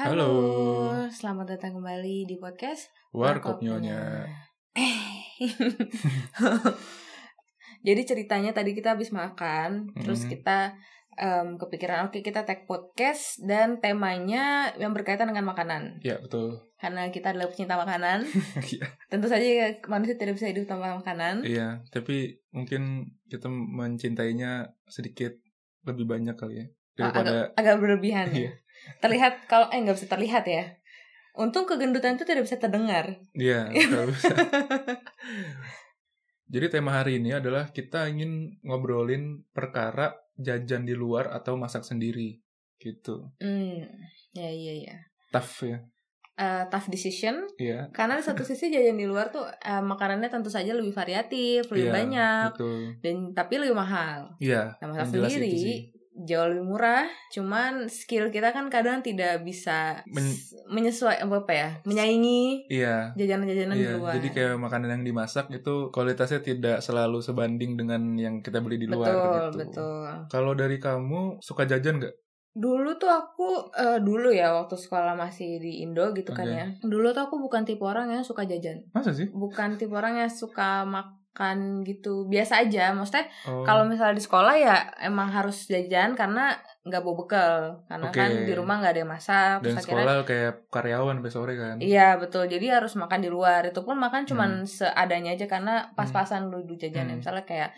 Halo. selamat datang kembali di podcast Warkop Nyonya. Jadi ceritanya tadi kita habis makan, terus Mhm. kita em, kepikiran oke kita tag podcast dan temanya yang berkaitan dengan makanan. Ya betul. Karena kita adalah pecinta makanan, Iya. tentu saja manusia tidak bisa hidup tanpa makanan. Iya, tapi mungkin kita mencintainya sedikit lebih banyak kali ya Ah, daripada agak, agak berlebihan. ya. Iya. Terlihat kalau eh nggak bisa terlihat ya. Untung kegendutan itu tidak bisa terdengar. Iya, bisa. Jadi tema hari ini adalah kita ingin ngobrolin perkara jajan di luar atau masak sendiri gitu. Hmm, ya iya ya. Tough ya. Eh, tough decision Iya. karena di satu sisi jajan di luar tuh eh, makanannya tentu saja lebih variatif, lebih Iya, banyak Betul. dan tapi lebih mahal. Iya. Nah, masak sendiri. Jauh lebih murah, cuman skill kita kan kadang tidak bisa Men- s- menyesuai apa apa ya, menyaingi Iya. jajanan-jajanan di Iya, luar. jadi kayak makanan yang dimasak itu kualitasnya tidak selalu sebanding dengan yang kita beli di luar betul, gitu. betul. Kalau dari kamu suka jajan nggak? Dulu tuh aku eh, dulu ya waktu sekolah masih di Indo gitu kan Oke. ya. Dulu tuh aku bukan tipe orang yang suka jajan. Masa sih? Bukan tipe orang yang suka makan gitu. Biasa aja. Maksudnya Oh, kalau misalnya di sekolah ya emang harus jajan karena nggak bawa bekal. Karena Oke. kan di rumah nggak ada yang masak. dan Terus akhirnya sekolah kayak karyawan sampai sore kan? Iya betul. Jadi harus makan di luar. Itu pun makan cuman Hmm. seadanya aja karena pas-pasan dulu jajannya. Hmm. Misalnya kayak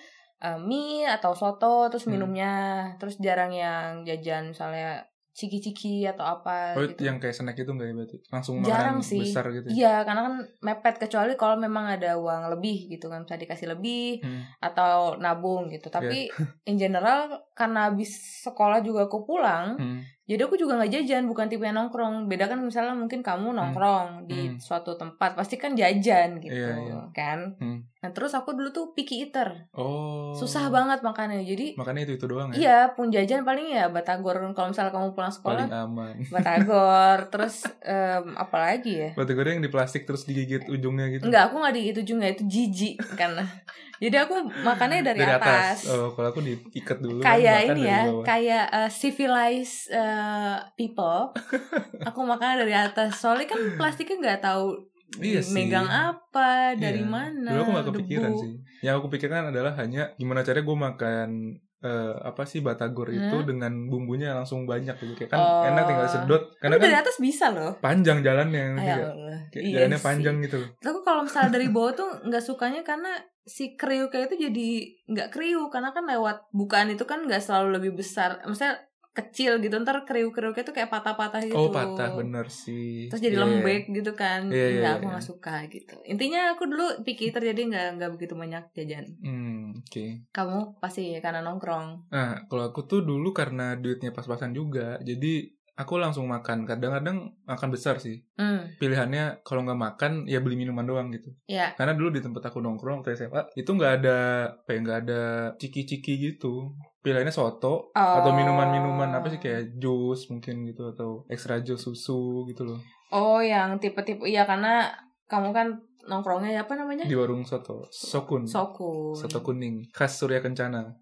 eh, mie atau soto terus Hmm. minumnya. Terus jarang yang jajan misalnya ciki-ciki atau apa Oh, gitu. yang kayak snack itu nggak ya berarti? Langsung Jarang sih. besar gitu ya? Iya, karena kan mepet kecuali kalau memang ada uang lebih gitu kan bisa dikasih lebih Hmm. atau nabung gitu. Tapi in general karena habis sekolah juga aku pulang, Hmm. Jadi aku juga nggak jajan, bukan tipe yang nongkrong. Beda kan misalnya mungkin kamu nongkrong di Hmm. suatu tempat, pasti kan jajan gitu, Iya, iya. kan? Hmm. Nah terus aku dulu tuh picky eater, Oh. susah banget makannya. Jadi Makanya itu itu doang ya? iya pun jajan paling ya batagor. Kalau misalnya kamu pulang sekolah, Paling aman. batagor. terus em, apa lagi ya? Batu goreng yang di plastik terus digigit ujungnya gitu? Enggak, aku nggak di itu juga itu jijik karena. Jadi aku makannya dari, atas. Oh, kalau aku diikat dulu. kayak makan ini dari ya, kayak uh, civilized uh, people. aku makan dari atas. Soalnya kan plastiknya nggak tahu Iya sih. megang apa, dari Iya. mana. Dulu aku gak kepikiran debu. sih. Yang aku pikirkan adalah hanya gimana caranya gue makan eh, apa sih batagor itu Hmm? dengan bumbunya langsung banyak gitu. Kayak kan Oh. enak tinggal sedot. Karena Tapi dari kan atas bisa loh. panjang jalannya. Ayo, nggak? Kayak iya jalannya sih. panjang gitu. Tapi kalau misalnya dari bawah tuh nggak sukanya karena si kriuknya itu jadi nggak kriuk karena kan lewat bukaan itu kan nggak selalu lebih besar. Maksudnya kecil gitu ntar kriuk-kriuknya tuh kayak patah-patah gitu. Oh patah bener sih. terus jadi Iya, iya. lembek gitu kan Iya, iya, nggak iya, aku iya. nggak suka gitu intinya aku dulu picky eater jadi nggak nggak begitu banyak jajan Hmm, oke. kamu pasti karena nongkrong Nah, kalau aku tuh dulu karena duitnya pas-pasan juga, jadi aku langsung makan. Kadang-kadang makan besar sih. hmm Pilihannya kalau nggak makan ya beli minuman doang gitu. ya Karena dulu di tempat aku nongkrong waktu SMA itu nggak ada apa ya nggak ada ciki-ciki gitu. Pilihannya soto atau Oh. minuman-minuman apa sih kayak jus mungkin gitu atau extra jus susu gitu loh oh yang tipe-tipe iya karena kamu kan nongkrongnya apa namanya di warung soto sokun sokun soto kuning khas Surya Kencana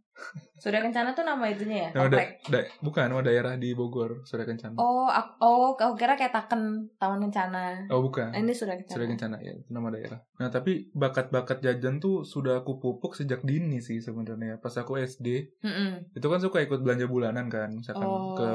Surya Kencana tuh nama itunya ya? Nama da- da- bukan nama daerah di Bogor Surya Kencana. Oh oh, aku, oh aku kira kayak Taken Taman Kencana. Bukan. Eh, ini Surya Kencana. Surya Kencana ya itu nama daerah. Nah tapi bakat-bakat jajan tuh sudah aku pupuk sejak dini sih sebenarnya pas aku SD Mm-mm. itu kan suka ikut belanja bulanan kan misalkan oh. ke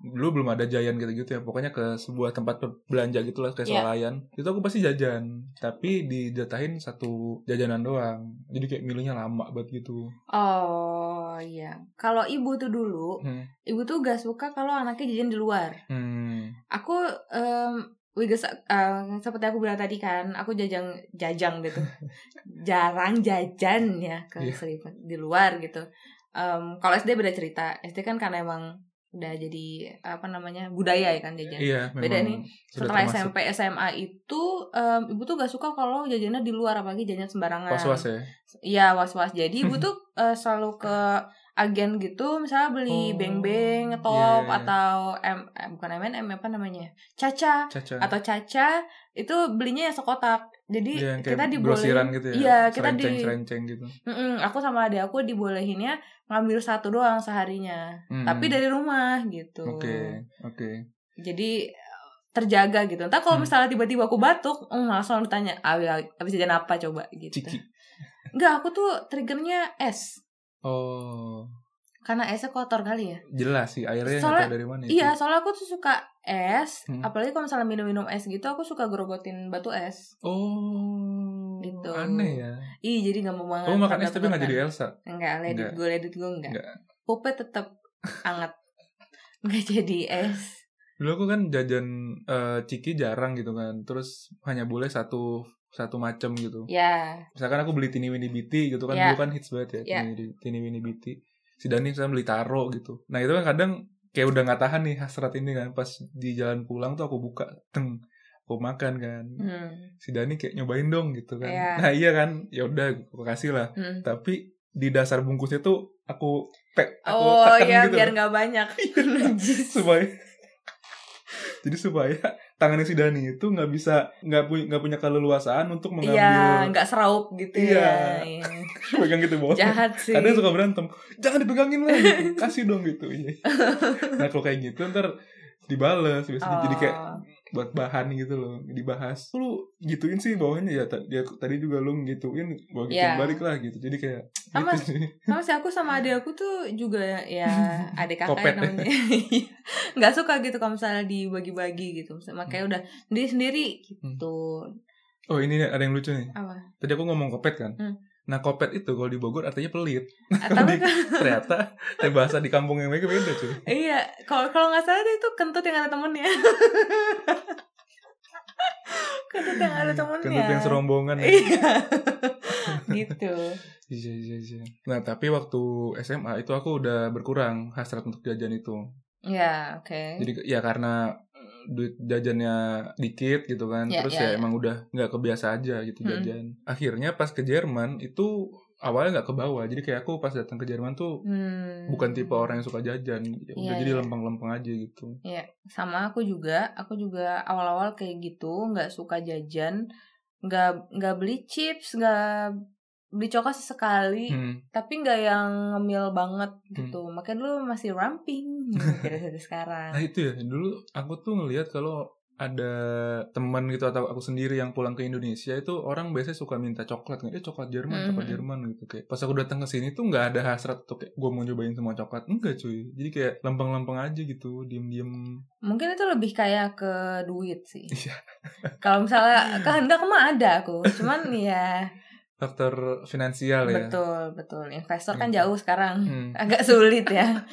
dulu belum ada Giant gitu-gitu ya pokoknya ke sebuah tempat belanja gitu lah kayak Iya. swalayan itu aku pasti jajan tapi dijatahin satu jajanan doang jadi kayak milihnya lama banget gitu oh iya kalau ibu tuh dulu hmm. ibu tuh gak suka kalau anaknya jajan di luar Hmm. aku em Wiges, eh, seperti aku bilang tadi kan, aku jajang jajang gitu, jarang jajan ya ke Iya. Seribu di luar gitu. Em, kalau SD beda cerita, SD kan karena emang udah jadi apa namanya budaya ya kan jajan. iya Beda nih, Setelah termasuk SMP SMA itu, em, ibu tuh gak suka kalau jajannya di luar apalagi jajan sembarangan. was-was ya Iya was-was. Jadi ibu tuh eh, selalu ke agen gitu, misalnya beli Oh, beng-beng, top iya, iya. atau M, eh, bukan M&M apa namanya, Caca caca atau Caca itu belinya yang sekotak. Jadi kayak kita dibolehin, gitu ya iya kita di, serenceng gitu Mm-mm, aku sama adik aku dibolehinnya ngambil satu doang seharinya, Hmm. tapi dari rumah gitu. oke oke jadi terjaga gitu. Entah kalau Hmm. misalnya tiba-tiba aku batuk, oh, langsung ditanya, ah, habis jajan apa coba gitu. Ciki. Enggak, aku tuh triggernya es. Oh, Karena esnya kotor kali ya. jelas sih airnya Soalnya- dari mana. itu. Iya, soalnya aku tuh suka es. Hmm. Apalagi kalau misalnya minum-minum es gitu, aku suka grogotin batu es. Oh, Gitu. aneh ya. Ih, jadi gak mau banget. Kamu makan es tapi nggak jadi penurunan. Elsa. Enggak, ledit Enggak. gue, ledit gue enggak. Enggak. Pupnya tetap anget. Enggak jadi es. Dulu aku kan jajan eh, ciki jarang gitu kan. Terus hanya boleh satu satu macam gitu. Ya, Misalkan aku beli Tini Winnie Biti gitu kan. Ya. Dulu kan hits banget ya. Ya. Tini, Tini Winnie Biti. Si Dani saya beli taro gitu. Nah itu kan kadang kayak udah nggak tahan nih hasrat ini kan. Pas di jalan pulang tuh aku buka. Teng. Aku makan kan. hmm. Si Dani kayak nyobain dong gitu kan. Ya. Nah iya kan. Ya udah aku kasih lah. Hmm. Tapi di dasar bungkusnya tuh aku pe, aku Oh tekan ya, gitu. biar nggak banyak. Najis. supaya jadi supaya tangannya si Dani itu nggak bisa nggak punya nggak punya keleluasaan untuk mengambil Iya, nggak seraup gitu Iya. ya. Iya. pegang gitu bawah Jahat sih. kadang suka berantem jangan dipegangin lah gitu. kasih dong gitu iya. nah kalau kayak gitu ntar dibales biasanya jadi kayak Oh. Buat bahan gitu loh dibahas lu gituin sih bawahnya ya dia tadi juga lu gituin gua gituin Iya. balik lah gitu jadi kayak Sama- gitu sih. Sama sih aku sama adik aku tuh juga ya adik kakak Kopet. ya namanya. Nggak suka gitu kalau misalnya dibagi-bagi gitu. Makanya udah sendiri-sendiri gitu. oh ini ada yang lucu nih Apa? tadi aku ngomong kopet kan Hmm. Nah kopet itu kalau di Bogor artinya pelit Atau Di- ternyata eh, bahasa di kampung yang mereka beda cuy iya, kalau kalau nggak salah itu kentut yang ada temennya. kentut yang ada temennya. kentut yang serombongan ya. Iya. gitu. iya iya iya nah tapi waktu SMA itu aku udah berkurang hasrat untuk jajan itu Ya, oke. jadi ya karena duit jajannya dikit gitu kan Ya, terus ya, ya, ya. emang udah nggak kebiasa aja gitu Mm-mm. jajan akhirnya pas ke Jerman itu awalnya nggak ke bawah jadi kayak aku pas datang ke Jerman tuh Hmm. bukan tipe orang yang suka jajan ya udah Iya, jadi iya. lempeng-lempeng aja gitu Iya, sama aku juga. Aku juga awal-awal kayak gitu, nggak suka jajan, nggak nggak beli chips, nggak beli coklat sesekali, Hmm. tapi nggak yang ngemil banget gitu. Makanya dulu masih ramping, tidak seperti sekarang. Nah itu ya dulu aku tuh ngelihat kalau ada teman gitu atau aku sendiri yang pulang ke Indonesia itu orang biasanya suka minta coklat nggak? Eh coklat Jerman, coklat Mhm. Jerman gitu kayak. Pas aku datang ke sini tuh nggak ada hasrat tuh kayak gue mau nyobain semua coklat enggak cuy. Jadi kayak lempeng-lempeng aja gitu, diem-diem. Mungkin itu lebih kayak ke duit sih. Iya. Kalau misalnya kehendak mah ada aku, cuman ya Faktor finansial ya. betul betul. Investor kan Gitu. jauh sekarang, Hmm. agak sulit ya.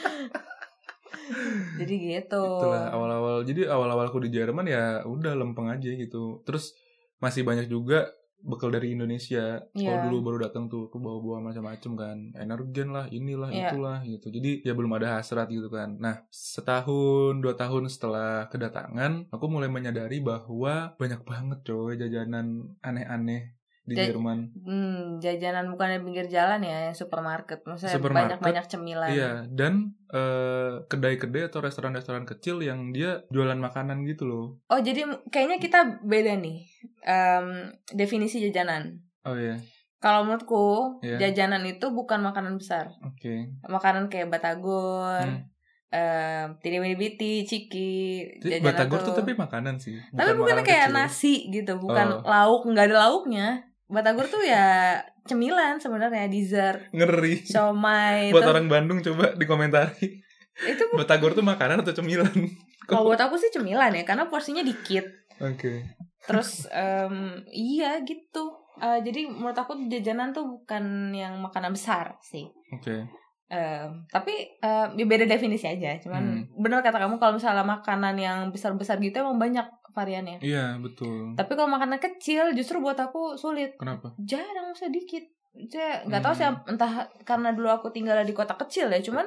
Jadi gitu. Itulah awal-awal. Jadi awal-awal aku di Jerman ya udah lempeng aja gitu. Terus masih banyak juga bekal dari Indonesia. Iya. Kalau dulu baru datang tuh aku bawa-bawa macam-macam kan. Energen lah, inilah, Iya. itulah gitu. Jadi ya belum ada hasrat gitu kan. Nah, setahun, dua tahun setelah kedatangan, aku mulai menyadari bahwa banyak banget coy jajanan aneh-aneh di Ja- Jerman. Hmm, jajanan bukan di pinggir jalan ya, yang supermarket. Maksudnya banyak-banyak cemilan. Iya, dan eh, kedai-kedai atau restoran-restoran kecil yang dia jualan makanan gitu loh. Oh, jadi kayaknya kita beda nih. Em, definisi jajanan. Oh iya, Kalau menurutku, Iya. jajanan itu bukan makanan besar. oke. Makanan kayak batagor, Hmm. em, tiri biti, ciki, Batagor tuh tapi makanan sih. Tapi bukan kayak kecil. nasi gitu, bukan Oh. lauk, nggak ada lauknya. Batagor tuh ya cemilan sebenarnya, dessert, Ngeri. siomay. Buat itu, orang Bandung coba dikomentari. itu Batagor tuh makanan atau cemilan? kalau buat aku sih cemilan ya, karena porsinya dikit. Oke. Terus em, iya gitu. Eh, jadi menurut aku jajanan tuh bukan yang makanan besar sih. Oke. Em, tapi em, ya beda definisi aja. Cuman Hmm. bener kata kamu kalau misalnya makanan yang besar-besar gitu emang banyak variannya. Iya, betul. Tapi kalau makanan kecil justru buat aku sulit. Kenapa? Jarang usah dikit. Saya nggak tahu sih Hmm. entah karena dulu aku tinggal di kota kecil ya. Cuman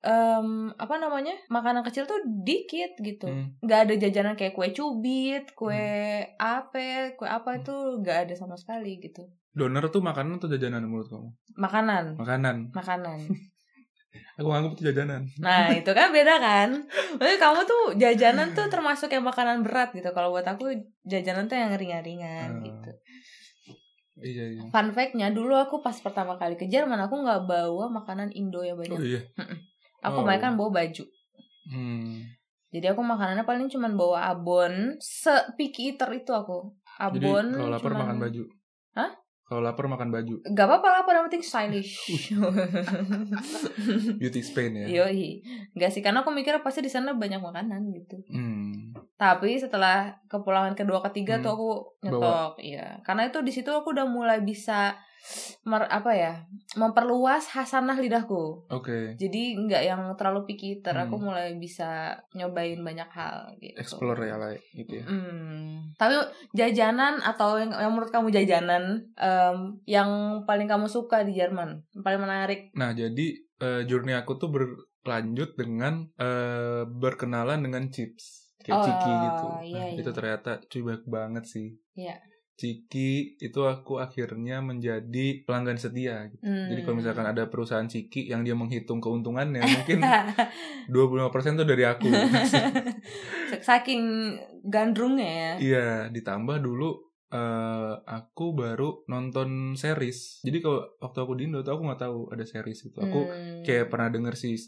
em, apa namanya makanan kecil tuh dikit gitu. Hmm. Nggak ada jajanan kayak kue cubit, kue ape, kue apa itu nggak ada sama sekali gitu. Doner tuh makanan atau jajanan menurut kamu? Makanan, Makanan. makanan. Aku anggap itu jajanan. Nah itu kan beda kan. Maksudnya kamu tuh jajanan tuh termasuk yang makanan berat gitu. Kalau buat aku jajanan tuh yang ringan-ringan Hmm. gitu. Iya, iya. Fun fact-nya dulu aku pas pertama kali ke Jerman aku nggak bawa makanan Indo yang Oh banyak. iya. Aku Oh. kan bawa baju. Hmm. Jadi aku makanannya paling cuman bawa abon. Se-picky eater itu aku. Jadi Abon. kalau lapar cuman- makan baju. Kalau lapar makan baju. Gak apa-apa lah, pada penting stylish. Beauty Spain ya. Yoi. Gak sih, karena aku mikir pasti di sana banyak makanan gitu. Hmm. Tapi setelah kepulangan kedua ketiga Hmm. tuh aku nyetok, iya. Karena itu di situ aku udah mulai bisa mer, apa ya, memperluas hasanah lidahku. Oke. Jadi nggak yang terlalu picky eater, aku Hmm. mulai bisa nyobain banyak hal gitu. Explore ya lah gitu ya. Hmm. Tapi jajanan atau yang, yang menurut kamu jajanan em, yang paling kamu suka di Jerman, yang paling menarik? Nah, jadi eh, journey aku tuh berlanjut dengan eh, berkenalan dengan chips. Kayak Oh, Ciki gitu. iya, Nah, iya. Itu ternyata cuy banyak banget sih. Iya. Ciki itu aku akhirnya menjadi pelanggan setia gitu. Jadi kalau Hmm. misalkan ada perusahaan Ciki yang dia menghitung keuntungannya mungkin 25% tuh dari aku. Saking gandrungnya ya. Iya, ditambah dulu eh aku baru nonton series. Jadi kalau waktu aku di Indo tuh aku nggak tahu ada series itu. Aku Hmm. kayak pernah denger si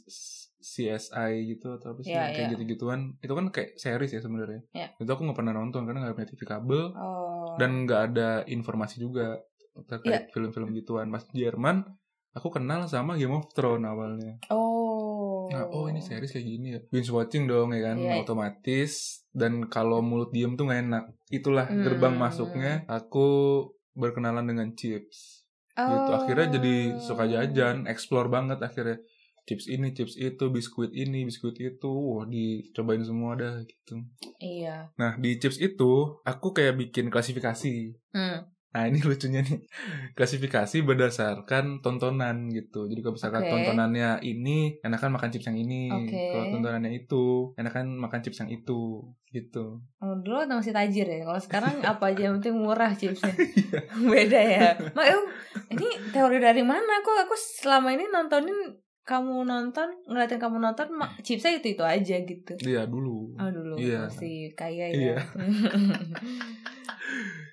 CSI gitu atau apa sih Iya, kayak iya. gitu-gituan. Itu kan kayak series ya sebenarnya. Iya. Itu aku nggak pernah nonton karena nggak punya TV kabel Oh. dan nggak ada informasi juga terkait Iya. film-film gituan. Pas Jerman aku kenal sama Game of Thrones awalnya. Oh. Nah, oh ini series kayak gini ya. Binge watching dong ya kan, Iya. otomatis. Dan kalau mulut diem tuh gak enak. Itulah Hmm. gerbang masuknya. Aku berkenalan dengan chips. Gitu. Oh. Akhirnya jadi suka jajan, explore banget akhirnya. Chips ini, chips itu, biskuit ini, biskuit itu. Wah, dicobain semua dah gitu. Iya. Nah, di chips itu aku kayak bikin klasifikasi. Hmm. Nah ini lucunya nih Klasifikasi berdasarkan tontonan gitu Jadi kalau misalkan Oke. tontonannya ini Enakan makan chips yang ini Oke. Kalau tontonannya itu Enakan makan chips yang itu Gitu Oh, dulu atau masih tajir ya. Kalau sekarang apa aja yang penting murah chipsnya. Iya. Beda ya. Mak, ini teori dari mana? Kok aku selama ini nontonin kamu nonton, ngeliatin kamu nonton, chipsnya itu itu aja gitu. Iya dulu Oh dulu Iya. masih kaya Iya.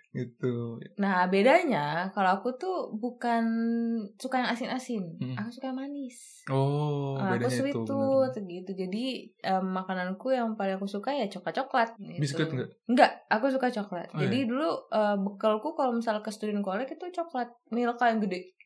Gitu nah bedanya kalau aku tuh bukan suka yang asin-asin, Hmm. aku suka yang manis. Oh Nah, aku sweet itu tooth gitu. Jadi em, makananku yang paling aku suka ya coklat-coklat. Gitu. Biskuit nggak? Enggak, aku suka coklat. Oh, Jadi dulu eh, bekalku kalau misalnya ke student college itu coklat Milka yang gede.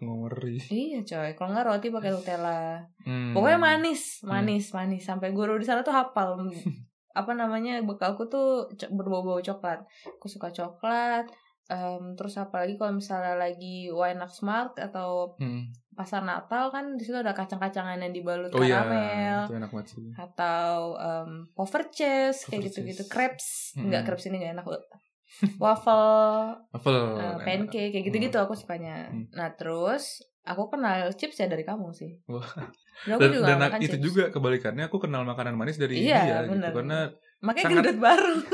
Ngeri Iya coy, kalau nggak roti pakai Nutella. Hmm. Pokoknya manis, manis, manis. Sampai guru di sana tuh hafal apa namanya bekalku tuh berbau-bau coklat. Aku suka coklat. em, terus apalagi kalau misalnya lagi Wine Smart atau Hmm. pasar Natal kan di situ ada kacang-kacangan yang dibalut Oh iya karamel Itu enak banget sih atau um, pover cheese kayak gitu-gitu crepes Mm-mm. enggak crepes ini enggak enak waffle Waffle uh, pancake kayak gitu-gitu aku sukanya Hmm. nah terus aku kenal chips ya dari kamu sih Wah. dan aku Dan, juga dan makan itu chips. juga kebalikannya Aku kenal makanan manis dari Iya, dia bener. gitu Karena makanya sangat- gendut baru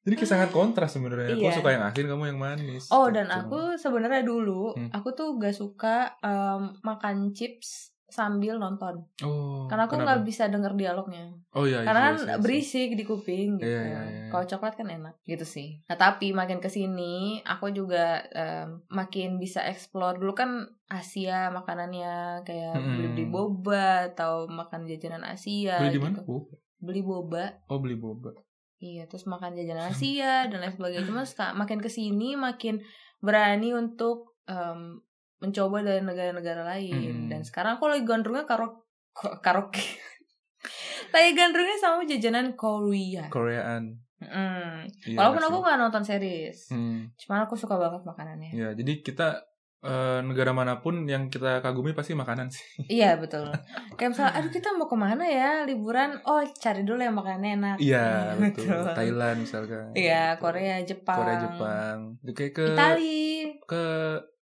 Jadi kayak sangat kontras sebenarnya. Aku Iya. suka yang asin, kamu yang manis. oh dan Gitu. aku sebenarnya dulu Hmm. aku tuh gak suka um, makan chips sambil nonton Oh. karena aku nggak bisa denger dialognya Oh iya. karena iya, kan iya, iya. berisik di kuping gitu. Iya, iya, iya. Kalau coklat kan enak gitu sih. Nah tapi makin ke sini aku juga em, makin bisa explore dulu kan Asia makanannya kayak Mm-mm. beli beli boba atau makan jajanan Asia. Beli di gitu. mana? Oh. Beli boba. oh, beli boba. Iya terus makan jajanan Asia dan lain sebagainya. Cuma makin ke sini makin berani untuk em, mencoba dari negara-negara lain. Mm. Dan sekarang aku lagi gandrungnya karo ko- karaoke. lagi gandrungnya sama jajanan Korea. Koreaan. Mm. Walaupun aku gak nonton series, Hmm. cuman aku suka banget makanannya. Ya, jadi kita eh, negara mana pun yang kita kagumi pasti makanan sih. Iya betul. Kayak misalnya, aduh kita mau ke mana ya liburan? Oh cari dulu yang makanannya enak. Iya, betul. Thailand misalkan. Iya. Korea, Jepang. Korea, Jepang. Kayak ke Itali. ke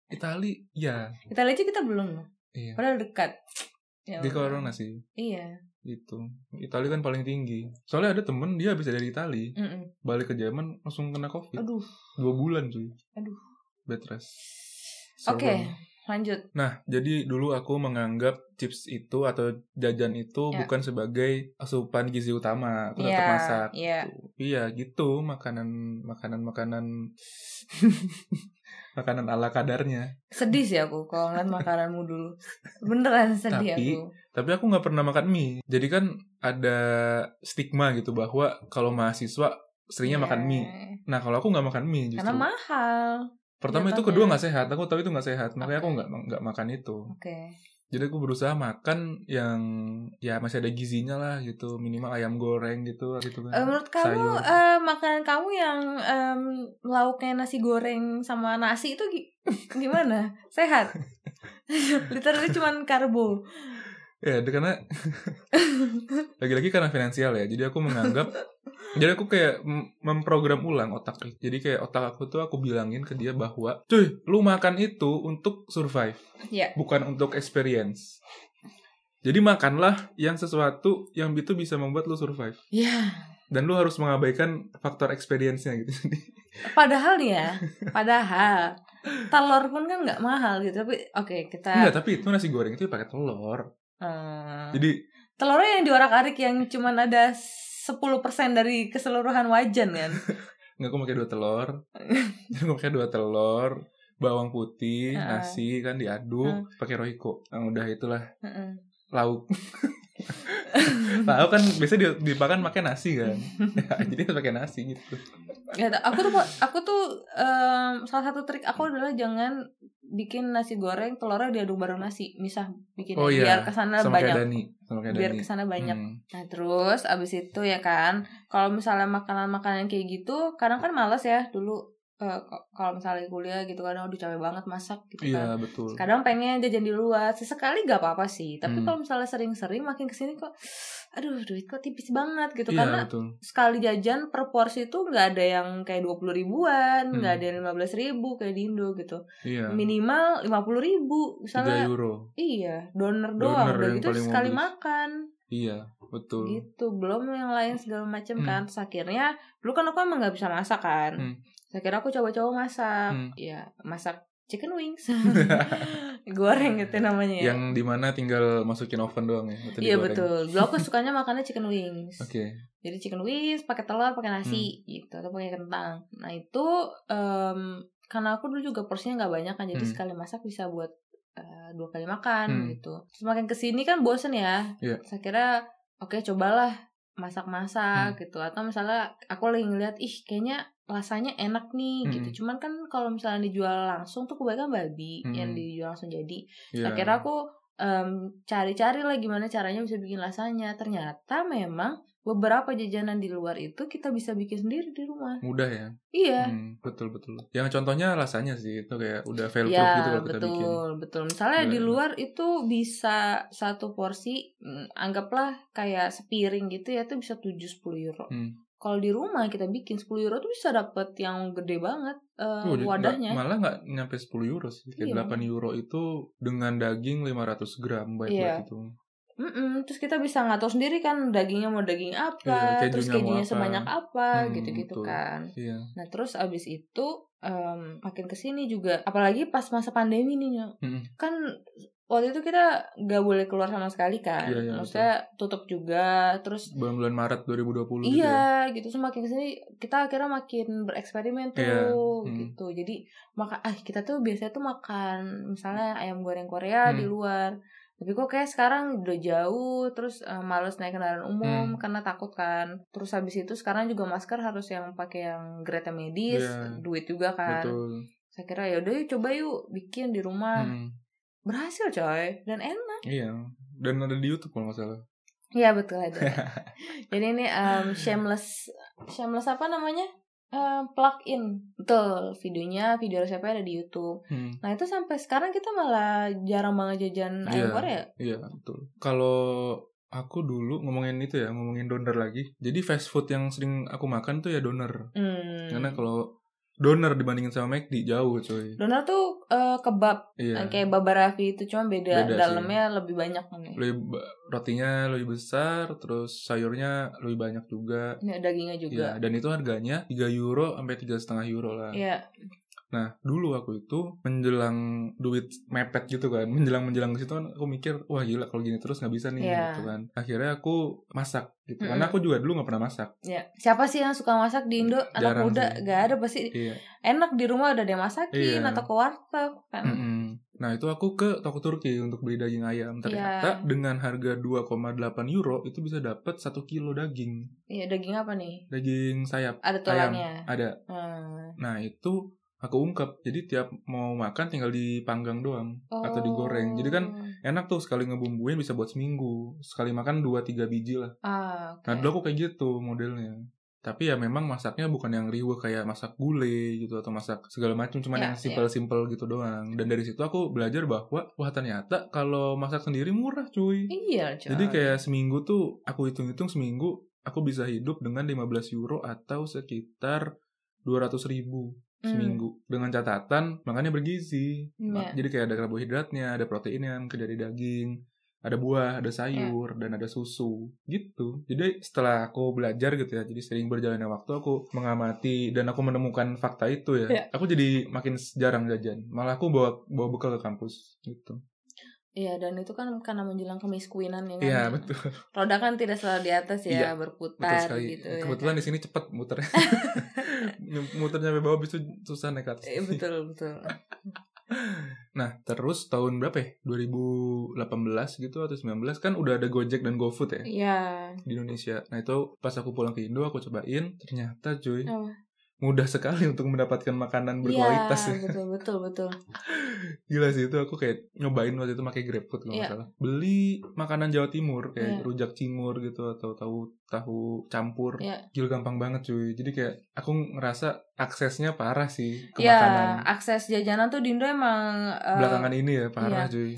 Itali, iya. Itali aja kita belum loh. Iya. Padahal dekat. Ya Di corona sih. Iya. Itu. Itali kan paling tinggi. Soalnya ada temen dia habis dari Itali, Mm-mm. balik ke Jerman langsung kena Covid. Aduh. Dua bulan cuy. Aduh. Bed rest. Oke, Serem. lanjut. Nah, jadi dulu aku menganggap chips itu atau jajan itu Ya. bukan sebagai asupan gizi utama. Aku tetap Iya, masak. iya. gitu. Iya, gitu makanan makanan makanan makanan ala kadarnya. Sedih sih aku kalau ngeliat makananmu dulu. Beneran sedih Tapi- aku. Tapi aku nggak pernah makan mie. Jadi kan ada stigma gitu bahwa kalau mahasiswa seringnya makan mie. Nah kalau aku nggak makan mie justru. Karena mahal. Pertama itu jatuhnya. kedua nggak sehat. Aku tahu itu nggak sehat. Makanya aku Oke. nggak nggak makan itu. Oke. Jadi aku berusaha makan yang ya masih ada gizinya lah gitu. Minimal ayam goreng gitu gitu kan. Eh, menurut kamu Sayur. eh, makanan kamu yang em, lauknya nasi goreng sama nasi itu gi- gimana? Sehat? Literally cuman karbo. Ya, karena lagi-lagi karena finansial ya. Jadi aku menganggap jadi aku kayak mem- memprogram ulang otak. Jadi kayak otak aku tuh aku bilangin ke dia bahwa, "Cuy, lu makan itu untuk survive, Ya. bukan untuk experience." Jadi makanlah yang sesuatu yang itu bisa membuat lu survive. Ya. Dan lu harus mengabaikan faktor experience-nya gitu. Padahal nih ya, padahal telur pun kan nggak mahal gitu. Tapi oke kita. Enggak, tapi itu nasi goreng itu pakai telur. eh, Jadi telurnya yang diorak-arik yang cuman ada 10% dari keseluruhan wajan kan. Nggak, aku pakai dua telur. Jadi aku pakai dua telur, bawang putih, Heeh. nasi kan diaduk, pakai roiko. Nah, udah itulah Heeh. lauk. lauk kan biasanya di- dimakan pakai nasi kan. Ya, jadi harus pakai nasi gitu. Ya, aku tuh aku tuh em, salah satu trik aku adalah jangan bikin nasi goreng telurnya diaduk bareng nasi, misah bikin Oh iya, biar ke sana Sama kayak banyak, Dani, sama kayak biar Dani. ke sana banyak. Hmm. Nah terus abis itu ya kan, kalau misalnya makanan-makanan kayak gitu, kadang kan males ya dulu eh, k- kalau misalnya kuliah gitu kadang udah capek banget masak gitu Iya, kan. betul. Kadang pengen jajan di luar, sesekali gak apa-apa sih. Tapi Hmm. kalau misalnya sering-sering makin ke sini kok, aduh duit kok tipis banget gitu. Iya, Karena betul. sekali jajan per porsi itu nggak ada yang kayak 20 ribuan, nggak Hmm. ada yang 15 ribu kayak di Indo gitu. Iya. Minimal 50 ribu. 3 Misalnya, euro. iya, donor Donor doang. Udah gitu sekali modis. makan. Iya, betul. Gitu. Belum yang lain segala macam Hmm. kan. Terus akhirnya, dulu kan aku emang nggak bisa masak kan. Hmm. Terus akhirnya aku coba-coba masak. Hmm. Ya, masak chicken wings. Goreng gitu namanya ya. Yang di mana tinggal masukin oven doang ya. Iya betul. Dulu aku sukanya makannya chicken wings. Oke. Jadi chicken wings pakai telur, pakai nasi Hmm. gitu atau pakai kentang. Nah, itu em, karena aku dulu juga porsinya nggak banyak kan. Jadi Hmm. sekali masak bisa buat eh, dua kali makan Hmm. gitu. Terus makin ke sini kan bosen ya. Iya. Saya kira oke cobalah masak-masak Hmm. gitu atau misalnya aku lagi ngeliat ih kayaknya rasanya enak nih Hmm. gitu. Cuman kan kalau misalnya dijual langsung tuh kebanyakan babi Hmm. yang dijual langsung jadi. Iya. Akhirnya aku em, cari-cari lah gimana caranya bisa bikin lasanya. Ternyata memang beberapa jajanan di luar itu kita bisa bikin sendiri di rumah. mudah ya. Iya. Hmm, betul betul. Yang contohnya rasanya sih itu kayak udah fail proof Ya, gitu kalau kita betul, bikin. betul. Misalnya Udah di enak. luar itu bisa satu porsi, mm, anggaplah kayak sepiring gitu ya, itu bisa 7-10 euro. Hmm. Kalau di rumah kita bikin 10 euro tuh bisa dapet yang gede banget eh, Oh, wadahnya. malah nggak nyampe 10 euro sih. Kayak Iya. 8 euro itu dengan daging 500 gram baik Iya. itu. Mm-mm, terus kita bisa ngatur sendiri kan dagingnya mau daging Iya, apa, kejunya terus kejunya sebanyak apa, Hmm, gitu-gitu kan. Iya. Nah terus abis itu em, makin ke sini juga, apalagi pas masa pandemi nih. Mm-mm. kan waktu itu kita nggak boleh keluar sama sekali kan, Iya, iya, maksudnya tutup juga, terus Bulan-bulan Maret 2020 gitu ya. iya gitu, semakin ke sini kita akhirnya makin bereksperimen tuh, Iya, hmm. gitu. Jadi maka ah kita tuh biasanya tuh makan misalnya ayam goreng Korea di Hmm. luar. Tapi kok kayak sekarang udah jauh, terus eh, males naik kendaraan umum Hmm. karena takut kan. Terus habis itu sekarang juga masker harus yang pakai yang grade medis, Iya. duit juga kan. Betul. Saya kira ya udah yuk coba yuk bikin di rumah. Hmm, Berhasil coy dan enak. Iya. Dan ada di YouTube kalau nggak salah. Iya betul ada. Jadi ini um, shameless shameless apa namanya? Um, plug in. Betul, videonya, video resepnya ada di YouTube. Hmm. Nah, itu sampai sekarang kita malah jarang banget jajan ayam Iya. Korea. Iya, betul. Kalau aku dulu ngomongin itu ya, ngomongin doner lagi. Jadi fast food yang sering aku makan tuh ya doner. Hmm. Karena kalau doner dibandingin sama McD jauh coy. Donat tuh uh, kebab Iya. yang kayak babarafi itu cuma beda, Beda sih. dalamnya lebih banyak nih. Lebih rotinya lebih besar, terus sayurnya lebih banyak juga. Ini dagingnya Iya, juga. dan itu harganya 3 euro sampai tiga setengah euro lah. Iya. Nah, dulu aku itu menjelang duit mepet gitu kan, menjelang-menjelang ke situ kan aku mikir, wah gila kalau gini terus nggak bisa nih Iya. gitu kan. Akhirnya aku masak gitu. Mm-mm. Karena aku juga dulu nggak pernah masak. Ya. Siapa sih yang suka masak di Indo? Anak Jarang muda sih. gak ada pasti Iya. enak di rumah udah dia masakin Iya. atau ke warteg kan. Mm-mm. Nah, itu aku ke toko Turki untuk beli daging ayam. Ternyata Iya. dengan harga 2,8 euro itu bisa dapat 1 kilo daging. Iya, daging apa nih? Daging sayap Ada ayam. tulangnya. Ada. Hmm. Nah, itu aku ungkep. Jadi tiap mau makan tinggal dipanggang doang atau digoreng. Jadi kan Oh. enak tuh sekali ngebumbuin bisa buat seminggu. Sekali makan 2 3 biji lah. ah, oke. Nah, dulu aku kayak gitu modelnya. Tapi ya memang masaknya bukan yang riuh kayak masak gulai gitu atau masak segala macam, cuman Ya, yang simple-simple gitu doang. Dan dari situ aku belajar bahwa wah ternyata kalau masak sendiri murah cuy. Iya, coy. Jadi kayak seminggu tuh aku hitung-hitung seminggu aku bisa hidup dengan 15 euro atau sekitar 200 ribu Hmm. seminggu dengan catatan makannya bergizi. Iya. Jadi kayak ada karbohidratnya, ada proteinnya mungkin dari daging, ada buah, ada sayur, Iya. dan ada susu gitu. Jadi setelah aku belajar gitu ya, jadi sering berjalannya waktu aku mengamati dan aku menemukan fakta itu ya. Iya. Aku jadi makin jarang jajan. Malah aku bawa bawa bekal ke kampus gitu. Iya, dan itu kan karena menjelang kemiskinan ya kan. Iya betul. Roda kan tidak selalu di atas ya, Iya, berputar Betul sekali. gitu ya. Kebetulan kan. di sini cepet muternya. Muter nyampe bawah itu susah naik ke atas. Eh, betul, betul. Nah, terus tahun berapa ya? 2018 gitu atau 19 kan udah ada Gojek dan GoFood ya Iya. di Indonesia. Nah, itu pas aku pulang ke Indo aku cobain, ternyata cuy Apa? Mudah sekali untuk mendapatkan makanan berkualitas Iya, ya. betul, betul, betul. Gila sih itu aku kayak nyobain waktu itu pakai GrabFood kalau Iya. salah. Beli makanan Jawa Timur kayak Iya. rujak cingur gitu atau tahu tahu campur. Iya. Gila gampang banget cuy. Jadi kayak aku ngerasa aksesnya parah sih ke Iya, makanan. akses jajanan tuh di Indo emang eh, Belakangan ini ya parah iya. cuy.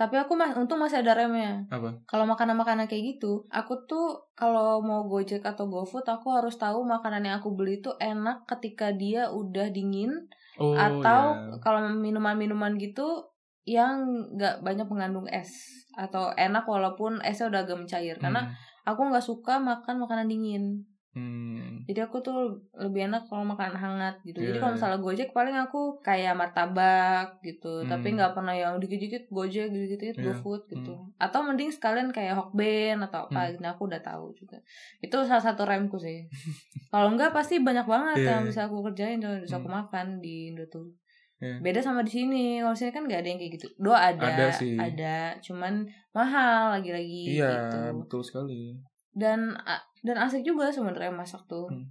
Tapi aku mas, untung masih ada remnya. Apa? Kalau makanan-makanan kayak gitu, aku tuh kalau mau Gojek atau GoFood, aku harus tahu makanan yang aku beli itu enak ketika dia udah dingin Oh, atau iya. kalau minuman-minuman gitu yang nggak banyak mengandung es atau enak walaupun esnya udah agak mencair karena Hmm. aku nggak suka makan makanan dingin Hmm. jadi aku tuh lebih enak kalau makan hangat gitu Iya, jadi kalau iya. misalnya gojek paling aku kayak martabak gitu tapi Hmm. nggak pernah yang dikit-dikit gojek dikit-dikit Iya, gofood gitu hmm. atau mending sekalian kayak hokben atau apa Hmm. Nah, aku udah tahu juga itu salah satu remku sih kalau enggak pasti banyak banget Iya, yang iya. bisa aku kerjain dan bisa aku Hmm. makan di Indo tuh Iya. beda sama di sini kalau sini kan nggak ada yang kayak gitu doa ada Ada sih. ada cuman mahal lagi-lagi Iya, gitu betul sekali. dan dan asik juga sebenarnya masak tuh Hmm.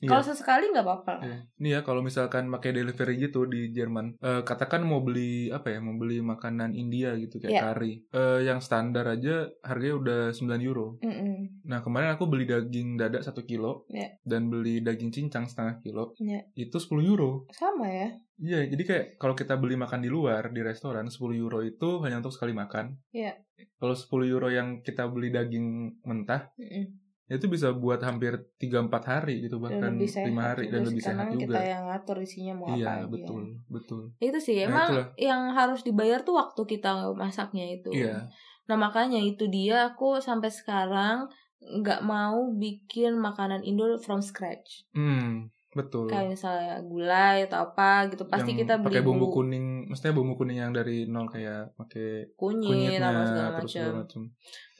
kalau Iya. sesekali nggak apa-apa lah. Iya. Nih ya kalau misalkan pakai delivery gitu di Jerman, eh, katakan mau beli apa ya, mau beli makanan India gitu kayak Iya. kari, Eh, yang standar aja harganya udah 9 euro. Mm-mm. Nah kemarin aku beli daging dada 1 kilo Iya. dan beli daging cincang setengah kilo, Iya. itu 10 euro. sama ya Iya, jadi kayak kalau kita beli makan di luar di restoran 10 euro itu hanya untuk sekali makan. Iya. Kalau 10 euro yang kita beli daging mentah Mm-mm. Itu bisa buat hampir 3-4 hari gitu bahkan 5 hari juga dan lebih karena sehat juga. kita yang ngatur isinya mau Iya, apa aja betul, betul. itu sih Nah, emang itulah. yang harus dibayar tuh waktu kita masaknya itu Iya. nah makanya itu dia aku sampai sekarang nggak mau bikin makanan Indo from scratch Hmm, betul. kayak misalnya gulai atau apa gitu pasti Yang kita beli pakai bumbu kuning, maksudnya bumbu kuning yang dari nol kayak pakai kunyit apa segala macam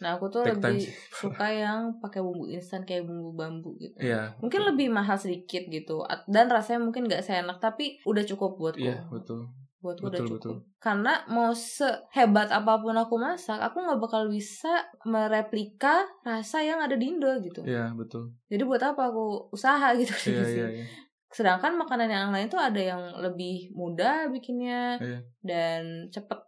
nah aku tuh Take lebih suka yang pakai bumbu instan kayak bumbu bambu gitu Iya. mungkin betul. lebih mahal sedikit gitu dan rasanya mungkin nggak seenak tapi udah cukup buatku Iya, betul. Buatku udah Betul, cukup betul. karena mau sehebat apa pun aku masak aku nggak bakal bisa mereplika rasa yang ada di Indo gitu Iya, betul. jadi buat apa aku usaha gitu Iya, sih iya, iya. sedangkan makanan yang lain tuh ada yang lebih mudah bikinnya Iya. dan cepet.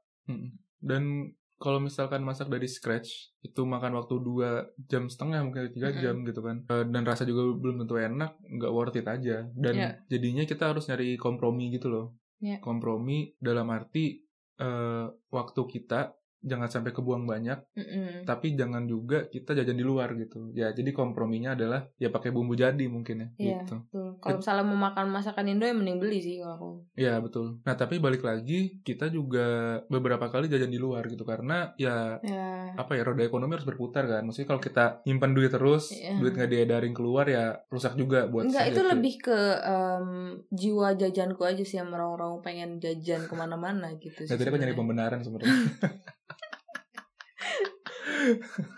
Dan kalau misalkan masak dari scratch itu makan waktu 2 jam setengah mungkin 3 Mm-mm. jam gitu kan Eh, dan rasa juga belum tentu enak nggak worth it aja dan Iya. jadinya kita harus nyari kompromi gitu loh Iya. kompromi dalam arti eh, waktu kita jangan sampai kebuang banyak Mm-mm. tapi jangan juga kita jajan di luar gitu ya jadi komprominya adalah ya pakai bumbu jadi mungkin ya Iya. gitu Betul. Kalau misalnya mau makan masakan Indo ya mending beli sih kalau aku. Iya betul. Nah tapi balik lagi kita juga beberapa kali jajan di luar gitu karena ya Ya. apa ya roda ekonomi harus berputar kan. Maksudnya kalau kita nyimpan duit terus, Iya. duit nggak diedarin keluar ya rusak juga buat Enggak, itu lebih ke em, jiwa jajanku aja sih yang merong-rong pengen jajan ke mana-mana gitu sih. Nah tadi aku nyari pembenaran sebenarnya.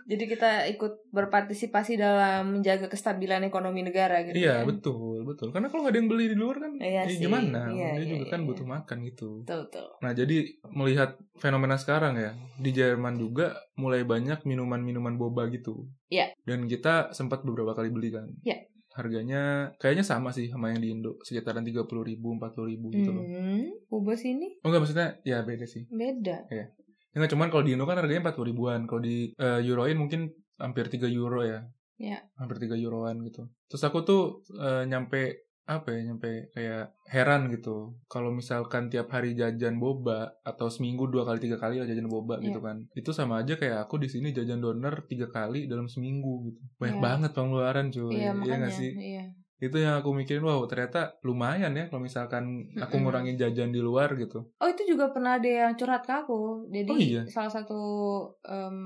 Jadi kita ikut berpartisipasi dalam menjaga kestabilan ekonomi negara gitu. iya kan? betul betul. Karena kalau nggak ada yang beli di luar kan, Iya ya sih. gimana? Iya, Dia iya, juga kan iya. butuh makan gitu. Betul, betul. Nah jadi melihat fenomena sekarang ya di Jerman juga mulai banyak minuman-minuman boba gitu. Iya. Dan kita sempat beberapa kali beli kan. Iya. Harganya kayaknya sama sih sama yang di Indo, sekitaran tiga puluh ribu, empat puluh ribu gitu loh. Hmm, boba sini Oh enggak maksudnya ya beda sih. beda. Ya nggak cuman kalau di Indo kan harganya empat puluh ribuan, kalau di eh, euroin mungkin hampir 3 euro ya. Iya. Hampir 3 euroan gitu. Terus aku tuh eh, nyampe apa ya nyampe kayak heran gitu kalau misalkan tiap hari jajan boba atau seminggu dua kali tiga kali lah jajan boba Iya. gitu kan itu sama aja kayak aku di sini jajan doner tiga kali dalam seminggu gitu banyak Iya. banget pengeluaran cuy Iya, makanya. nggak sih Iya. Itu yang aku mikirin wow ternyata lumayan ya kalau misalkan aku ngurangin jajan di luar gitu Oh itu juga pernah ada yang curhat ke aku. Jadi Oh, iya? salah satu em,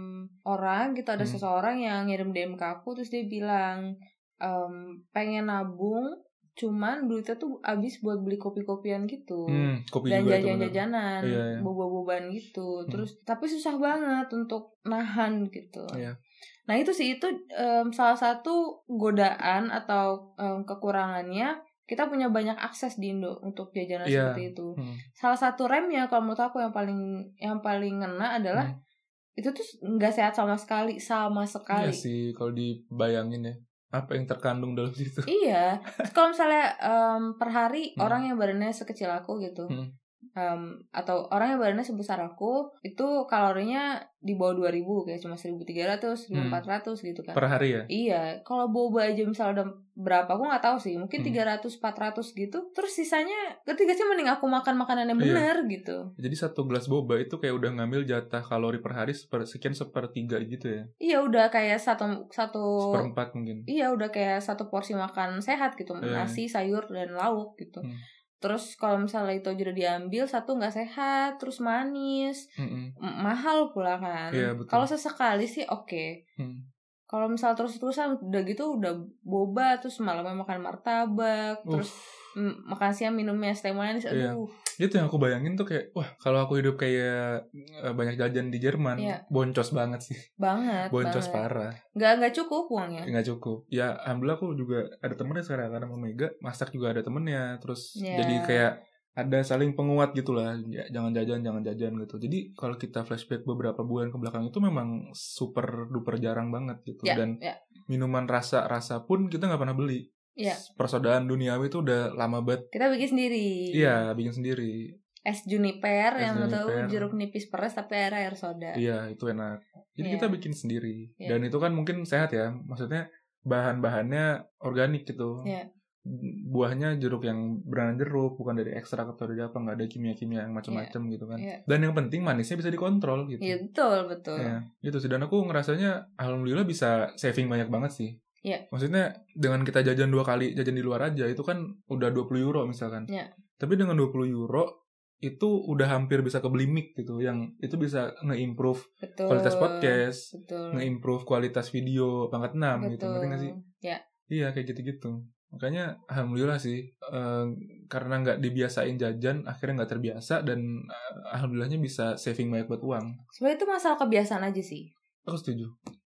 orang gitu ada Hmm. seseorang yang ngirim DM ke aku terus dia bilang em, pengen nabung cuman duitnya tuh habis buat beli kopi-kopian gitu. hmm, kopi dan jajan-jajanan, Iya, iya. boba-bobaan gitu. Hmm. Terus tapi susah banget untuk nahan gitu. Iya. Nah itu sih itu em, salah satu godaan atau em, kekurangannya kita punya banyak akses di Indo untuk jajanan Iya. seperti itu. Hmm. Salah satu remnya kalau menurut aku yang paling yang paling ngena adalah Hmm. itu tuh nggak sehat sama sekali sama Iya sekali. sih kalau dibayangin ya apa yang terkandung dalam situ Iya. Kalau misalnya em, per hari Hmm. orang yang badannya sekecil aku gitu, Hmm. Em, atau orang yang badannya sebesar aku, itu kalorinya di bawah 2000 kayak cuma 1300, 1400 gitu kan. per hari ya Iya, kalau boba aja misalnya udah berapa aku nggak tahu sih, mungkin Hmm. 300 400 gitu. Terus sisanya ketika sih mending aku makan makanan yang Iya. benar gitu. jadi satu gelas boba itu kayak udah ngambil jatah kalori per hari seper, sekian sepertiga gitu ya Iya udah kayak satu satu seperempat mungkin Iya udah kayak satu porsi makan sehat gitu Iya. nasi sayur dan lauk gitu. Hmm. Terus kalau misalnya itu aja udah diambil satu nggak sehat, terus manis, Mm-mm. m- mahal pula kan. Iya, betul. Kalau sesekali sih oke. Hmm. Kalau misal terus-terusan udah gitu udah boba terus malamnya makan martabak, terus Uff, mm, makan siang minumnya es teh manis. Iya. Aduh. itu yang aku bayangin tuh kayak wah kalau aku hidup kayak eh, banyak jajan di Jerman Iya. boncos banget sih Banget. boncos banget. parah Nggak nggak cukup uangnya. nggak cukup ya alhamdulillah aku juga ada temennya sekarang karena mau mega masak juga ada temennya terus Iya. jadi kayak ada saling penguat gitu lah Ya, jangan jajan jangan jajan gitu jadi kalau kita flashback beberapa bulan ke belakang itu memang super duper jarang banget gitu Ya, dan ya. minuman rasa rasa pun kita nggak pernah beli Iya. persodaan duniawi itu udah lama banget Kita bikin sendiri. iya bikin sendiri Es juniper Es yang tahu juniper. jeruk nipis peres tapi air air soda. Iya, itu enak. Jadi Iya. kita bikin sendiri. Iya. Dan itu kan mungkin sehat ya. Maksudnya bahan-bahannya organik gitu. Iya. Buahnya jeruk yang beneran jeruk, bukan dari ekstrak atau dari apa, nggak ada kimia-kimia yang macam-macam gitu kan. Iya. Dan yang penting manisnya bisa dikontrol gitu. Iya betul betul. Ya, gitu sih. Dan aku ngerasanya alhamdulillah bisa saving banyak banget sih. Iya. Maksudnya dengan kita jajan dua kali, jajan di luar aja, itu kan udah 20 euro misalkan. Iya. Tapi dengan 20 euro, itu udah hampir bisa kebeli mic gitu. Yang itu bisa nge-improve Betul. kualitas podcast, Betul. nge-improve kualitas video pangkat 6 gitu. Betul. Ngerti gak sih? Ya. Iya, kayak gitu-gitu. Makanya alhamdulillah sih eh, karena nggak dibiasain jajan akhirnya nggak terbiasa dan eh, alhamdulillahnya bisa saving banyak buat uang. Sebenarnya itu masalah kebiasaan aja sih. Aku setuju.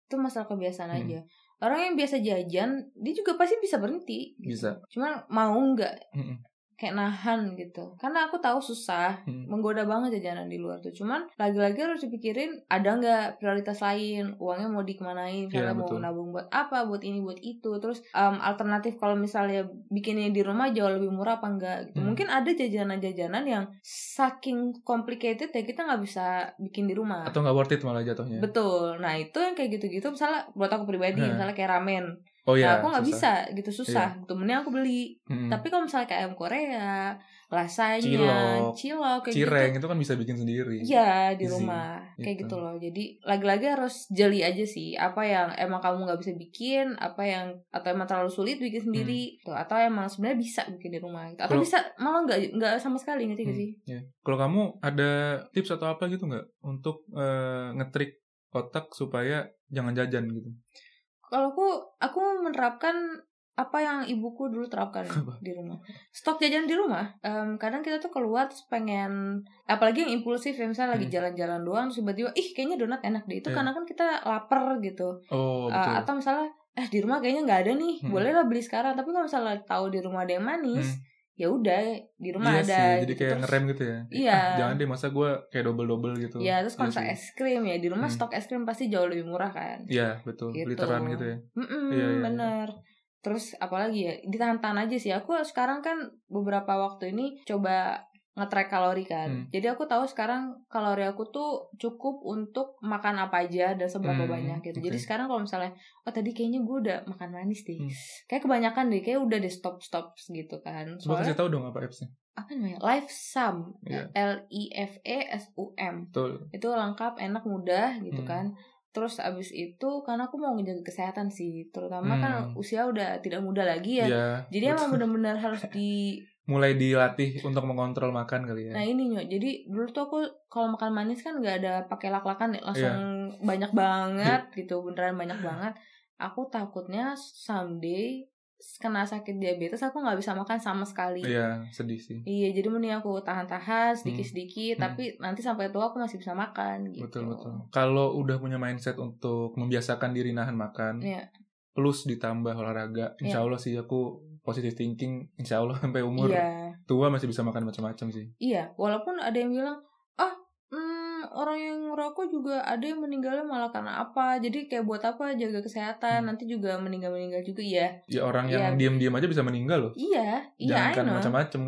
Itu masalah kebiasaan Hmm. aja. Orang yang biasa jajan, dia juga pasti bisa berhenti. Bisa. Cuma mau nggak Mm-mm. Kayak nahan gitu. Karena aku tahu susah, Hmm. menggoda banget jajanan di luar tuh. Cuman lagi-lagi harus dipikirin ada nggak prioritas lain, uangnya mau dikemanain, Iya, mau betul. nabung buat apa, buat ini, buat itu. Terus em, alternatif kalau misalnya bikinnya di rumah jauh lebih murah apa enggak gitu. Hmm. Mungkin ada jajanan-jajanan yang saking complicated ya kita nggak bisa bikin di rumah. Atau nggak worth it malah jatuhnya. Betul. Nah itu yang kayak gitu-gitu misalnya buat aku pribadi Nah. misalnya kayak ramen. Oh Nah, iya. aku nggak bisa gitu susah. Gitu mending aku beli. Mm-mm. Tapi kalau misalnya kayak ayam Korea, lasanya, Cilok, cilok kayak cireng gitu. itu kan bisa bikin sendiri. Iya di Easy, rumah kayak gitu. gitu loh. Jadi lagi-lagi harus jeli aja sih. Apa yang emang kamu nggak bisa bikin, apa yang atau emang terlalu sulit bikin sendiri, tuh atau emang sebenarnya bisa bikin di rumah. Gitu. Atau Hmm. Kalau- bisa malah nggak nggak sama sekali ngerti gak Hmm, sih? iya. Kalau kamu ada tips atau apa gitu nggak untuk eh, ngetrik otak supaya jangan jajan gitu? Kalau aku aku menerapkan apa yang ibuku dulu terapkan di rumah. Stok jajan di rumah. Em, kadang kita tuh keluar terus pengen apalagi yang impulsif ya misalnya lagi Hmm. jalan-jalan doang terus tiba-tiba ih kayaknya donat enak deh. Itu Iya. karena kan kita lapar gitu. Oh Eh, betul. atau misalnya eh di rumah kayaknya nggak ada nih. Hmm. Boleh lah beli sekarang. Tapi kalau misalnya tahu di rumah ada yang manis, Hmm. Ya udah di rumah iya ada. sih, jadi gitu. kayak Terus- ngerem gitu ya. Iya. Ah, jangan deh masa gue kayak double double gitu. Ya terus kalau Iya sih. es krim ya di rumah Hmm. stok es krim pasti jauh lebih murah kan. Iya betul, Gitu. literan gitu ya. Mm-mm, Iya, iya, iya. bener. Terus apalagi ya ditahan-tahan aja sih. Aku sekarang kan beberapa waktu ini coba nge-track kalori kan. Hmm. Jadi aku tahu sekarang kalori aku tuh cukup untuk makan apa aja dan seberapa Hmm, banyak gitu. Jadi oke. sekarang kalau misalnya oh tadi kayaknya gue udah makan manis deh. Hmm. Kayak kebanyakan deh, kayak udah deh stop stop gitu kan. Coba kasih Soalnya tahu dong apa appsnya. apa namanya? Life Sum. Iya. L I F E S U M Betul. itu lengkap enak mudah gitu Hmm. kan terus abis itu karena aku mau ngejaga kesehatan sih terutama Hmm. kan usia udah tidak muda lagi ya Iya. jadi betul. emang benar-benar harus di mulai dilatih untuk mengontrol makan kali ya. nah ini nyok jadi dulu tuh aku kalau makan manis kan nggak ada pakai lak-lakan ya, langsung Iya. banyak banget gitu beneran banyak banget aku takutnya someday kena sakit diabetes aku nggak bisa makan sama sekali Iya, sedih sih. Iya, jadi mending aku tahan-tahan sedikit-sedikit, Hmm. tapi nanti sampai tua aku masih bisa makan gitu. Betul betul. Kalau udah punya mindset untuk membiasakan diri nahan makan, Iya. plus ditambah olahraga, insya Iya. Allah sih aku positive thinking, insya Allah sampai umur Iya. tua masih bisa makan macam-macam sih. Iya, walaupun ada yang bilang, ah, hmm, orang yang ngerokok juga ada yang meninggalnya malah karena apa? Jadi kayak buat apa jaga kesehatan? Hmm. Nanti juga meninggal-meninggal juga ya. Ya orang yang diam-diam aja bisa meninggal loh. Iya, iya, Jangan kan macam-macam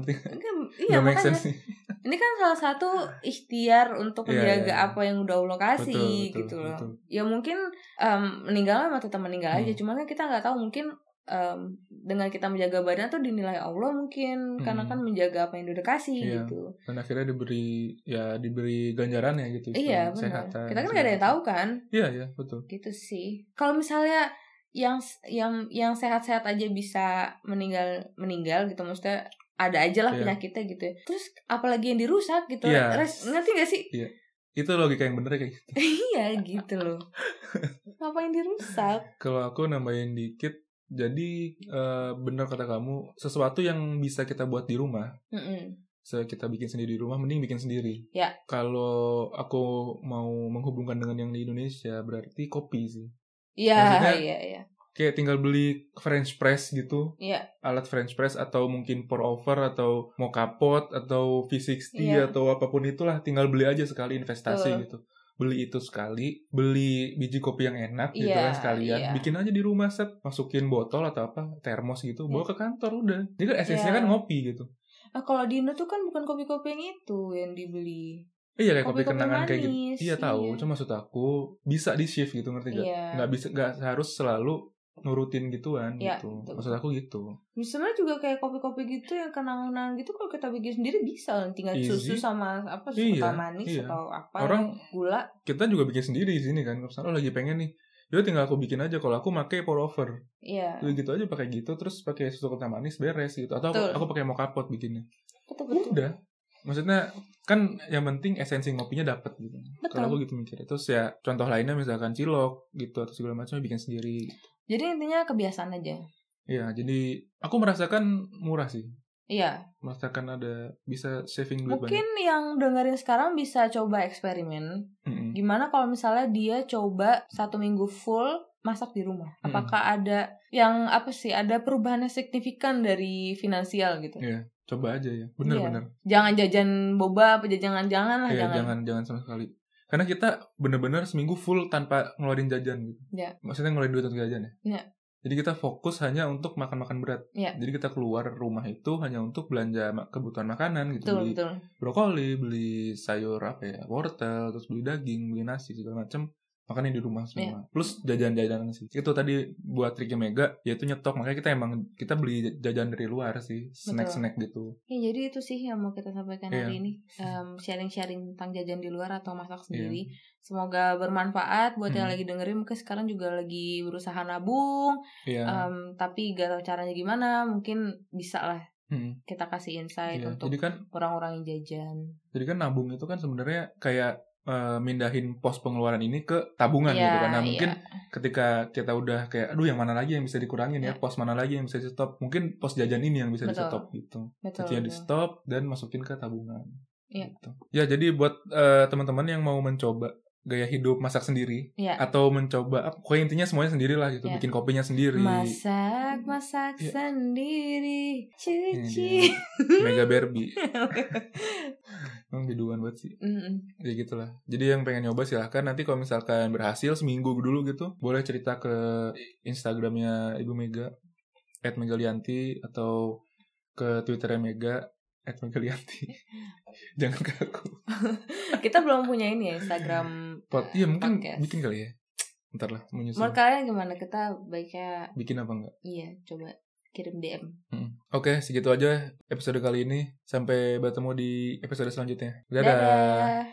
iya make makanya. Ini kan salah satu ikhtiar untuk Iya, menjaga iya. apa yang udah Allah kasih Betul, betul, gitu loh. betul. Ya mungkin em, meninggal mah tetap meninggal aja, Hmm. cuman kan kita nggak tahu mungkin em, dengan kita menjaga badan tuh dinilai Allah mungkin karena Hmm. kan menjaga apa yang udah kasih Iya. gitu. Dan akhirnya diberi ya diberi ganjaran ya gitu. Iya benar. Kita kan gak ada yang tahu kan, Iya iya betul. gitu sih. Kalau misalnya yang yang yang sehat-sehat aja bisa meninggal meninggal gitu, maksudnya ada aja lah Iya. penyakitnya gitu. ya. Terus apalagi yang dirusak gitu, Iya. Res, ngerti gak sih? Itu logika yang bener kayak gitu. iya gitu loh. Ngapain dirusak? Kalau aku nambahin dikit, jadi eh, bener kata kamu, sesuatu yang bisa kita buat di rumah, Mm-mm. se kita bikin sendiri di rumah, mending bikin sendiri. Ya. Kalau aku mau menghubungkan dengan yang di Indonesia, berarti kopi sih. Iya iya iya. Kayak tinggal beli French press gitu, Iya. alat French press atau mungkin pour over atau mau kapot atau V60 Iya. atau apa pun itulah, tinggal beli aja sekali investasi Betul. gitu. Beli itu sekali, beli biji kopi yang enak gitu Iya, kan sekalian, iya. bikin aja di rumah set, masukin botol atau apa, termos gitu, bawa ke kantor udah. Jadi kan esensinya Iya. kan ngopi gitu. Nah, kalau di Indo tuh kan bukan kopi-kopi yang itu yang dibeli. Iya kayak kopi, Kopi-kopi kenangan kayak gitu. manis, Iya tahu, iya. cuma maksud aku bisa di shift gitu ngerti gak? Iya. Nggak bisa nggak harus selalu nurutin gituan Iya, gitu. betul. Maksud aku gitu. Sebenarnya juga kayak kopi-kopi gitu yang kenangan gitu kalau kita bikin sendiri bisa tinggal Easy. susu sama apa Iya, susu manis iya. atau apa Orang gula. kita juga bikin sendiri di sini kan. Misalnya lo lagi pengen nih, ya tinggal aku bikin aja. Kalau aku pakai pour over, Iya. Udah gitu aja pakai gitu, terus pakai susu kental manis beres gitu. Atau aku, Betul. aku pakai mocha pot bikinnya. Betul betul. Udah. Maksudnya kan yang penting esensi ngopinya dapet gitu. Kalau aku gitu mikirnya. Terus ya contoh lainnya misalkan cilok gitu atau segala macam bikin sendiri. Jadi intinya kebiasaan aja. Iya, jadi aku merasakan murah sih. Iya. Merasakan ada bisa saving duit Mungkin yang dengerin sekarang bisa coba eksperimen. banyak. Mm-mm. Gimana kalau misalnya dia coba satu minggu full masak di rumah? Apakah ada yang apa sih? Ada perubahan yang signifikan dari finansial gitu? Iya, coba aja ya. Iya. Bener-bener. Jangan jajan boba apa jangan-jangan lah Iya, jangan. jangan jangan sama sekali. Karena kita bener-bener seminggu full tanpa ngeluarin jajan gitu. Iya. Maksudnya ngeluarin duit untuk jajan ya? Iya. Jadi kita fokus hanya untuk makan-makan berat. Iya. Jadi kita keluar rumah itu hanya untuk belanja kebutuhan makanan gitu. Betul beli betul. brokoli, beli sayur apa ya, wortel, terus beli daging, beli nasi segala macam. Makannya di rumah semua plus jajan-jajanan sih itu tadi buat triknya Mega yaitu nyetok makanya kita emang kita beli jajan dari luar sih snack-snack gitu Ya, jadi itu sih yang mau kita sampaikan Iya. hari ini. Em, sharing-sharing tentang jajan di luar atau masak Iya. sendiri. Semoga bermanfaat buat yang Hmm. lagi dengerin. Mungkin sekarang juga lagi berusaha nabung. Iya. em, tapi gak tahu caranya gimana. Mungkin bisa lah Hmm, kita kasih insight iya. untuk kan orang-orang yang jajan. jadi kan nabung itu kan sebenarnya kayak eh, mindahin pos pengeluaran ini ke tabungan Iya, gitu kan nah mungkin iya. ketika kita udah kayak aduh yang mana lagi yang bisa dikurangin ya Iya. pos mana lagi yang bisa di stop mungkin pos jajan ini yang bisa di Betul. stop gitu Betul. Jadi di stop dan masukin ke tabungan. Iya. Gitu. Ya jadi buat eh, teman-teman yang mau mencoba gaya hidup masak sendiri Iya. atau mencoba pokoknya intinya semuanya sendiri lah gitu, Iya. bikin kopinya sendiri. Masak, masak Iya. sendiri, cuci. dia. Mega Barbie. Emang biduan banget sih. Mm-mm. Ya gitulah. Jadi yang pengen nyoba silahkan nanti kalau misalkan berhasil seminggu dulu gitu, boleh cerita ke Instagramnya Ibu Mega @megalianti atau ke Twitternya Mega @megalianti. Jangan ke aku. Kita belum punya ini ya Instagram. Pot, iya mungkin podcast. bikin kali ya. Ntar lah menyusul. Menurut kalian gimana? Kita baiknya Bikin apa enggak? iya coba kirim DM. Hmm. Oke, segitu aja episode kali ini. Sampai bertemu di episode selanjutnya. Dadah. Dadah.